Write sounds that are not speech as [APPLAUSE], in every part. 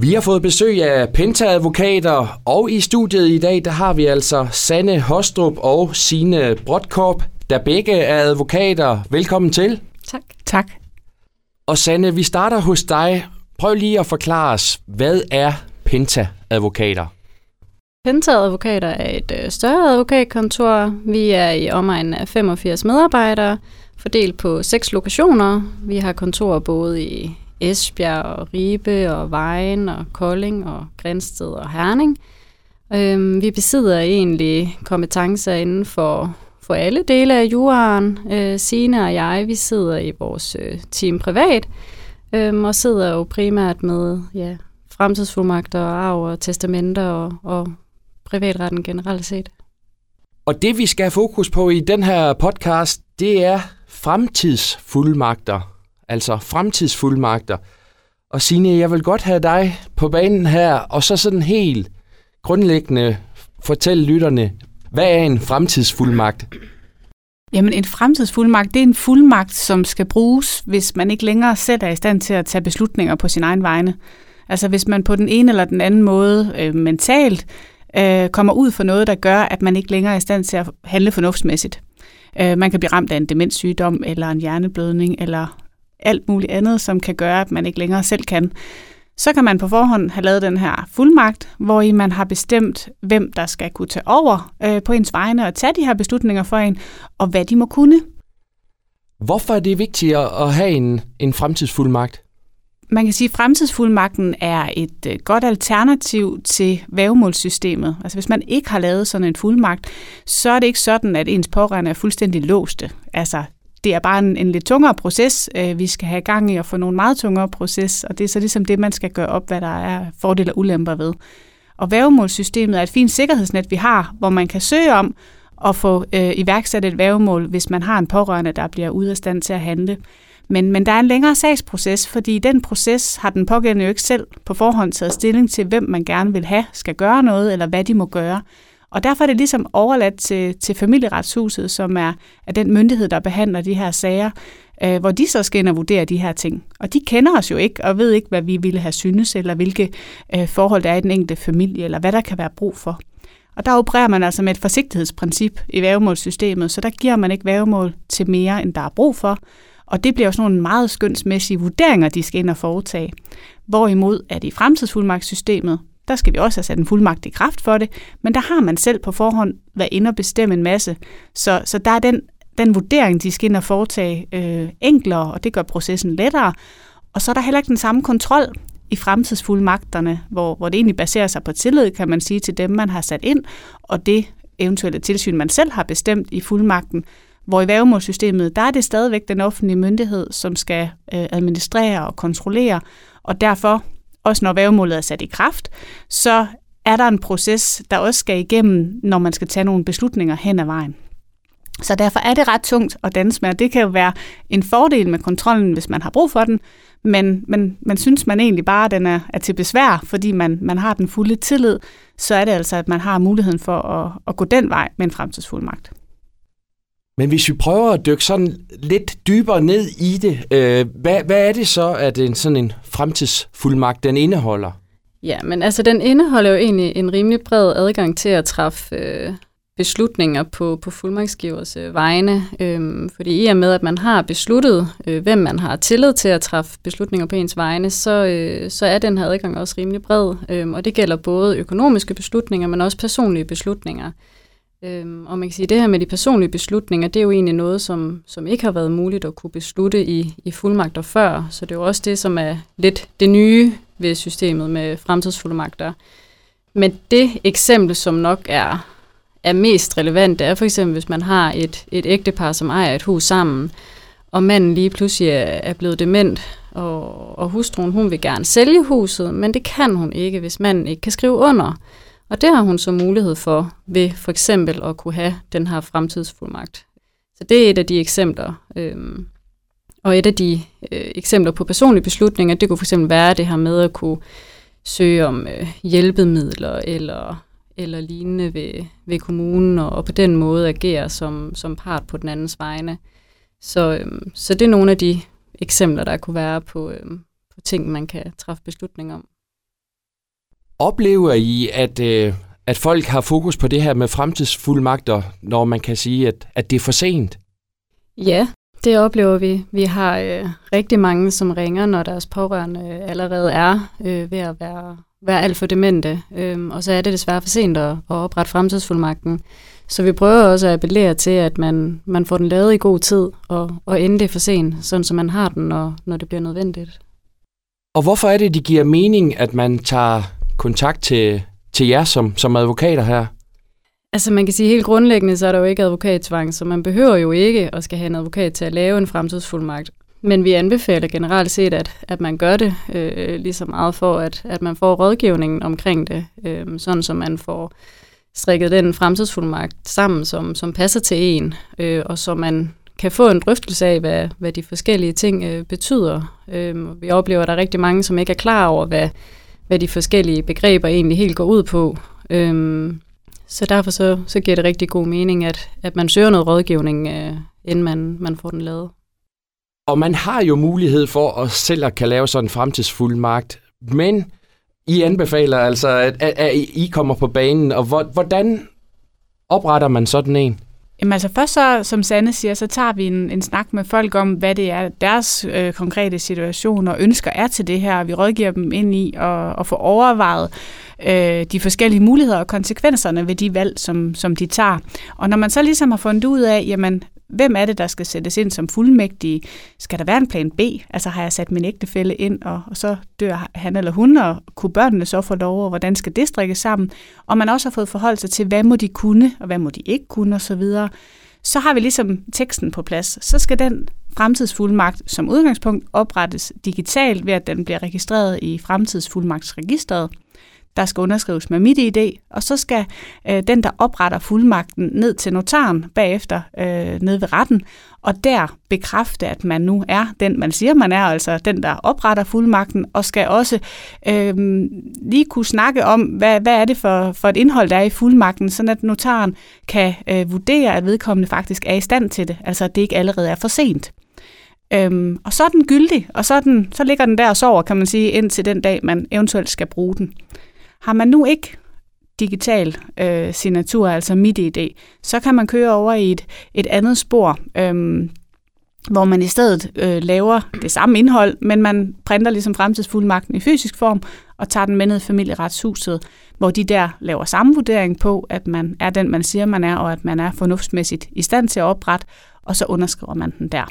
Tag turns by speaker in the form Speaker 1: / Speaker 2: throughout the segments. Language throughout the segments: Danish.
Speaker 1: Vi har fået besøg af Penta-advokater, og i studiet i dag, der har vi altså Sanne Hostrup og Sine Brodkorp, der begge er advokater. Velkommen til.
Speaker 2: Tak.
Speaker 3: Tak.
Speaker 1: Og Sanne, vi starter hos dig. Prøv lige at forklare os, hvad er Penta-advokater?
Speaker 2: Penta-advokater er et øh, større advokatkontor. Vi er i omegnen af 85 medarbejdere, fordelt på seks lokationer. Vi har kontorer både i Esbjerg og Ribe og Vejen og Kolding og Grænsted og Herning. Øhm, vi besidder egentlig kompetencer inden for, for alle dele af juraen. Øh, Sine og jeg, vi sidder i vores øh, team privat, øhm, og sidder jo primært med ja, fremtidsfuldmagter, og arv og testamenter og, og privatretten generelt set.
Speaker 1: Og det vi skal have fokus på i den her podcast, det er fremtidsfuldmagter. Altså fremtidsfuldmagter. Og Signe, jeg vil godt have dig på banen her, og så sådan helt grundlæggende fortælle lytterne, hvad er en fremtidsfuldmagt?
Speaker 3: Jamen en fremtidsfuldmagt, det er en fuldmagt, som skal bruges, hvis man ikke længere selv er i stand til at tage beslutninger på sin egen vegne. Altså hvis man på den ene eller den anden måde øh, mentalt øh, kommer ud for noget, der gør, at man ikke længere er i stand til at handle fornuftsmæssigt. Øh, man kan blive ramt af en demenssygdom, eller en hjerneblødning, eller alt muligt andet, som kan gøre, at man ikke længere selv kan. Så kan man på forhånd have lavet den her fuldmagt, hvor i man har bestemt, hvem der skal kunne tage over øh, på ens vegne og tage de her beslutninger for en, og hvad de må kunne.
Speaker 1: Hvorfor er det vigtigt at have en, en fremtidsfuldmagt?
Speaker 3: Man kan sige, at fremtidsfuldmagten er et øh, godt alternativ til vævemålssystemet. Altså hvis man ikke har lavet sådan en fuldmagt, så er det ikke sådan, at ens pårørende er fuldstændig låste. Altså det er bare en, en lidt tungere proces, øh, vi skal have gang i at få nogle meget tungere proces, og det er så ligesom det, man skal gøre op, hvad der er fordele og ulemper ved. Og værgemålssystemet er et fint sikkerhedsnet, vi har, hvor man kan søge om at få øh, iværksat et værgemål, hvis man har en pårørende, der bliver ude af stand til at handle. Men, men der er en længere sagsproces, fordi i den proces har den pågældende jo ikke selv på forhånd taget stilling til, hvem man gerne vil have skal gøre noget, eller hvad de må gøre. Og derfor er det ligesom overladt til, til familieretshuset, som er, er den myndighed, der behandler de her sager, øh, hvor de så skal ind og vurdere de her ting. Og de kender os jo ikke, og ved ikke, hvad vi ville have synes, eller hvilke øh, forhold der er i den enkelte familie, eller hvad der kan være brug for. Og der opererer man altså med et forsigtighedsprincip i vævemålssystemet, så der giver man ikke vævemål til mere, end der er brug for. Og det bliver også nogle meget skønsmæssige vurderinger, de skal ind og foretage. Hvorimod at i fremtidsfuldmagtssystemet, der skal vi også have sat en fuldmagt i kraft for det, men der har man selv på forhånd været inde og bestemme en masse. Så, så der er den, den vurdering, de skal ind og foretage øh, enklere, og det gør processen lettere. Og så er der heller ikke den samme kontrol i fremtidsfuldmagterne, hvor, hvor det egentlig baserer sig på tillid, kan man sige, til dem, man har sat ind, og det eventuelle tilsyn, man selv har bestemt i fuldmagten. Hvor i værgemålssystemet, der er det stadigvæk den offentlige myndighed, som skal øh, administrere og kontrollere, og derfor også når værgemålet er sat i kraft, så er der en proces, der også skal igennem, når man skal tage nogle beslutninger hen ad vejen. Så derfor er det ret tungt at danse med, og det kan jo være en fordel med kontrollen, hvis man har brug for den, men, men man synes man egentlig bare, at den er, er til besvær, fordi man, man har den fulde tillid, så er det altså, at man har muligheden for at, at gå den vej med en fremtidsfuldmagt.
Speaker 1: Men hvis vi prøver at dykke sådan lidt dybere ned i det, øh, hvad, hvad er det så, at en sådan en fremtidsfuldmagt den indeholder?
Speaker 2: Ja, men altså den indeholder jo egentlig en rimelig bred adgang til at træffe øh, beslutninger på, på fuldmagtsgivers øh, vegne. Øh, fordi i og med, at man har besluttet, øh, hvem man har tillid til at træffe beslutninger på ens vegne, så, øh, så er den her adgang også rimelig bred. Øh, og det gælder både økonomiske beslutninger, men også personlige beslutninger. Øhm, og man kan sige, at det her med de personlige beslutninger, det er jo egentlig noget, som, som ikke har været muligt at kunne beslutte i, i fuldmagter før. Så det er jo også det, som er lidt det nye ved systemet med fremtidsfuldmagter. Men det eksempel, som nok er, er mest relevant, det er for eksempel, hvis man har et, et ægtepar, som ejer et hus sammen, og manden lige pludselig er blevet dement, og, og hustruen hun vil gerne sælge huset, men det kan hun ikke, hvis manden ikke kan skrive under. Og det har hun så mulighed for ved for eksempel at kunne have den her fremtidsfuldmagt. Så det er et af de eksempler. Øhm, og et af de øh, eksempler på personlige beslutninger, det kunne for eksempel være det her med at kunne søge om øh, hjælpemidler eller, eller lignende ved, ved kommunen, og, og på den måde agere som, som part på den andens vegne. Så, øhm, så det er nogle af de eksempler, der kunne være på, øhm, på ting, man kan træffe beslutninger om.
Speaker 1: Oplever I, at, øh, at folk har fokus på det her med fremtidsfuldmagter, når man kan sige, at, at det er for sent?
Speaker 2: Ja, det oplever vi. Vi har øh, rigtig mange, som ringer, når deres pårørende allerede er øh, ved at være, være alt for demente. Øh, og så er det desværre for sent at, at oprette fremtidsfuldmagten. Så vi prøver også at appellere til, at man, man får den lavet i god tid, og, og inden det er for sent, sådan så man har den, når, når det bliver nødvendigt.
Speaker 1: Og hvorfor er det, det giver mening, at man tager kontakt til, til jer som, som advokater her?
Speaker 2: Altså man kan sige helt grundlæggende, så er der jo ikke advokattvang, så man behøver jo ikke at skal have en advokat til at lave en fremtidsfuldmagt. Men vi anbefaler generelt set, at, at man gør det øh, lige så meget for, at, at man får rådgivningen omkring det, øh, sådan så man får strikket den fremtidsfuldmagt sammen, som, som passer til en, øh, og så man kan få en drøftelse af, hvad, hvad de forskellige ting øh, betyder. Øh, vi oplever, at der er rigtig mange, som ikke er klar over, hvad, hvad de forskellige begreber egentlig helt går ud på. Øhm, så derfor så, så giver det rigtig god mening, at, at man søger noget rådgivning, øh, inden man, man får den lavet.
Speaker 1: Og man har jo mulighed for at selv at kan lave sådan en fremtidsfuldmagt, men I anbefaler altså, at, at, at I kommer på banen, og hvordan opretter man sådan en?
Speaker 3: Jamen altså først så, som Sanne siger, så tager vi en, en snak med folk om, hvad det er, deres øh, konkrete situation og ønsker er til det her. Vi rådgiver dem ind i at, at få overvejet øh, de forskellige muligheder og konsekvenserne ved de valg, som, som de tager. Og når man så ligesom har fundet ud af, jamen hvem er det, der skal sættes ind som fuldmægtige? Skal der være en plan B? Altså har jeg sat min ægtefælle ind, og, og så dør han eller hun, og kunne børnene så få lov, og hvordan skal det strikkes sammen? Og man også har fået forhold sig til, hvad må de kunne, og hvad må de ikke kunne, osv. Så, så har vi ligesom teksten på plads. Så skal den fremtidsfuldmagt som udgangspunkt oprettes digitalt ved, at den bliver registreret i fremtidsfuldmagtsregisteret der skal underskrives med mit ID, og så skal øh, den, der opretter fuldmagten, ned til notaren bagefter øh, ned ved retten, og der bekræfte, at man nu er den, man siger, man er, altså den, der opretter fuldmagten, og skal også øh, lige kunne snakke om, hvad, hvad er det for, for et indhold, der er i fuldmagten, så at notaren kan øh, vurdere, at vedkommende faktisk er i stand til det, altså at det ikke allerede er for sent. Øhm, og så er den gyldig, og så, er den, så ligger den der og sover, kan man sige, indtil den dag, man eventuelt skal bruge den. Har man nu ikke digital øh, signatur, altså MidiID, så kan man køre over i et, et andet spor, øh, hvor man i stedet øh, laver det samme indhold, men man printer ligesom fremtidsfuldmagten i fysisk form og tager den med ned i familieretshuset, hvor de der laver samme vurdering på, at man er den, man siger, man er, og at man er fornuftsmæssigt i stand til at oprette, og så underskriver man den der.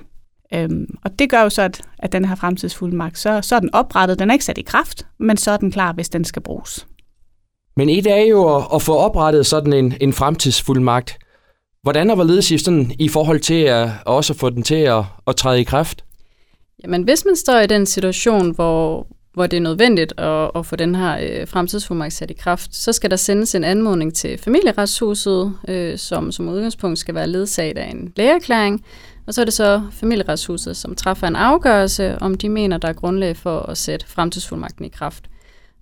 Speaker 3: Øhm, og det gør jo så, at, at den her fremtidsfuldmagt, så, så er den oprettet, den er ikke sat i kraft, men så er den klar, hvis den skal bruges.
Speaker 1: Men et er jo at, at få oprettet sådan en, en fremtidsfuldmagt. Hvordan og hvorledes I, sådan, i forhold til at også få den til at, at træde i kraft?
Speaker 2: Jamen, hvis man står i den situation, hvor, hvor det er nødvendigt at, at få den her øh, fremtidsfuldmagt sat i kraft, så skal der sendes en anmodning til familieretshuset, øh, som som udgangspunkt skal være ledsaget af en lægeerklæring. Og så er det så familieretshuset, som træffer en afgørelse, om de mener, der er grundlag for at sætte fremtidsfuldmagten i kraft.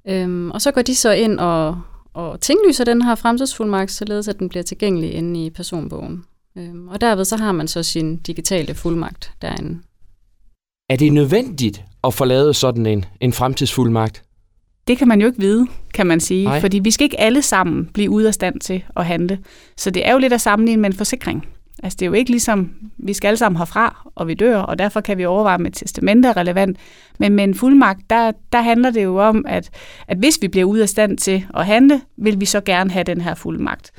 Speaker 2: Øhm, og så går de så ind og, og tinglyser den her fremtidsfuldmagt, således at den bliver tilgængelig inde i personbogen. Øhm, og derved så har man så sin digitale fuldmagt derinde.
Speaker 1: Er det nødvendigt at få lavet sådan en, en fremtidsfuldmagt?
Speaker 3: Det kan man jo ikke vide, kan man sige, Nej. fordi vi skal ikke alle sammen blive ude af stand til at handle. Så det er jo lidt at sammenligne med en forsikring. Altså det er jo ikke ligesom, vi skal alle sammen herfra, og vi dør, og derfor kan vi overveje, med testamente er relevant. Men med en fuldmagt, der, der handler det jo om, at, at hvis vi bliver ude af stand til at handle, vil vi så gerne have den her fuldmagt.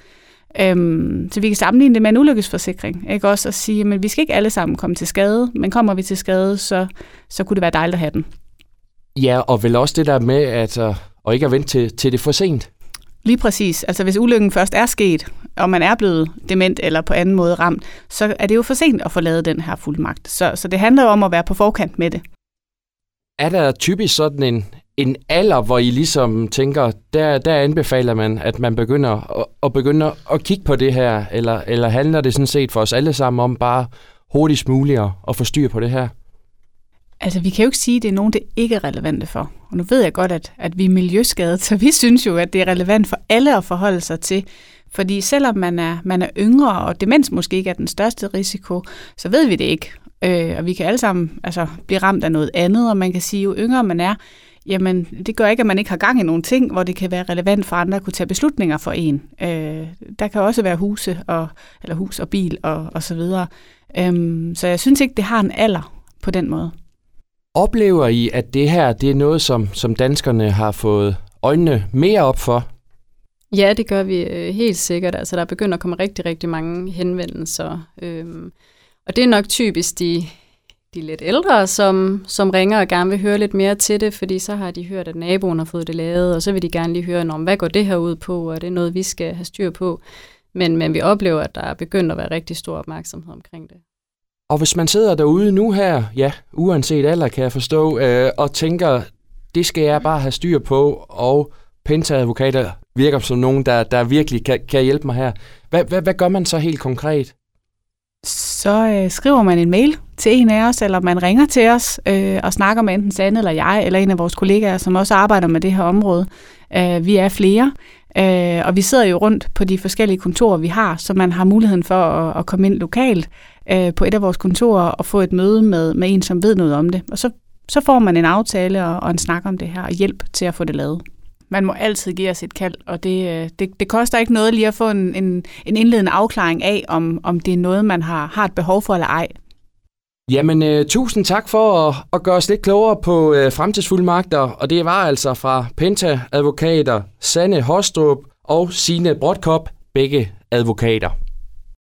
Speaker 3: Øhm, så vi kan sammenligne det med en ulykkesforsikring. Ikke? Også at sige, at vi skal ikke alle sammen komme til skade, men kommer vi til skade, så, så kunne det være dejligt at have den.
Speaker 1: Ja, og vel også det der med, at, øh, og ikke at vente til, til det for sent.
Speaker 3: Lige præcis. Altså hvis ulykken først er sket, og man er blevet dement eller på anden måde ramt, så er det jo for sent at få lavet den her fuldmagt. Så, så det handler jo om at være på forkant med det.
Speaker 1: Er der typisk sådan en, en alder, hvor I ligesom tænker, der, der anbefaler man, at man begynder at, at begynde at kigge på det her, eller, eller handler det sådan set for os alle sammen om bare hurtigst muligt at få styr på det her?
Speaker 3: Altså, vi kan jo ikke sige, at det er nogen, det ikke er relevante for. Og nu ved jeg godt, at, at vi er miljøskadet, [LAUGHS] så vi synes jo, at det er relevant for alle at forholde sig til. Fordi selvom man er, man er yngre, og demens måske ikke er den største risiko, så ved vi det ikke. Øh, og vi kan alle sammen altså, blive ramt af noget andet, og man kan sige, jo yngre man er, jamen det gør ikke, at man ikke har gang i nogle ting, hvor det kan være relevant for andre at kunne tage beslutninger for en. Øh, der kan også være huse og, eller hus og bil og, og så videre. Øhm, så jeg synes ikke, det har en alder på den måde.
Speaker 1: Oplever I, at det her det er noget, som, som danskerne har fået øjnene mere op for?
Speaker 2: Ja, det gør vi øh, helt sikkert. Altså, der begynder at komme rigtig, rigtig mange henvendelser. Øhm, og det er nok typisk de, de lidt ældre, som, som ringer og gerne vil høre lidt mere til det, fordi så har de hørt, at naboen har fået det lavet, og så vil de gerne lige høre, om hvad går det her ud på, og det er noget, vi skal have styr på. Men, men vi oplever, at der er begyndt at være rigtig stor opmærksomhed omkring det.
Speaker 1: Og hvis man sidder derude nu her, ja, uanset alder kan jeg forstå, øh, og tænker, det skal jeg bare have styr på, og Penta-advokater virker som nogen, der, der virkelig kan, kan hjælpe mig her. Hvad, hvad, hvad gør man så helt konkret?
Speaker 3: Så øh, skriver man en mail til en af os, eller man ringer til os øh, og snakker med enten Sande eller jeg, eller en af vores kollegaer, som også arbejder med det her område. Øh, vi er flere, øh, og vi sidder jo rundt på de forskellige kontorer, vi har, så man har muligheden for at, at komme ind lokalt øh, på et af vores kontorer og få et møde med, med en, som ved noget om det. Og så, så får man en aftale og, og en snak om det her, og hjælp til at få det lavet man må altid give os et kald, og det, øh, det, det koster ikke noget lige at få en, en, en indledende afklaring af, om, om det er noget, man har, har et behov for eller ej.
Speaker 1: Jamen, øh, tusind tak for at, at gøre os lidt klogere på øh, fremtidsfuldmagter, og det var altså fra Penta-advokater Sanne Hostrup og Sine Brodkop, begge advokater.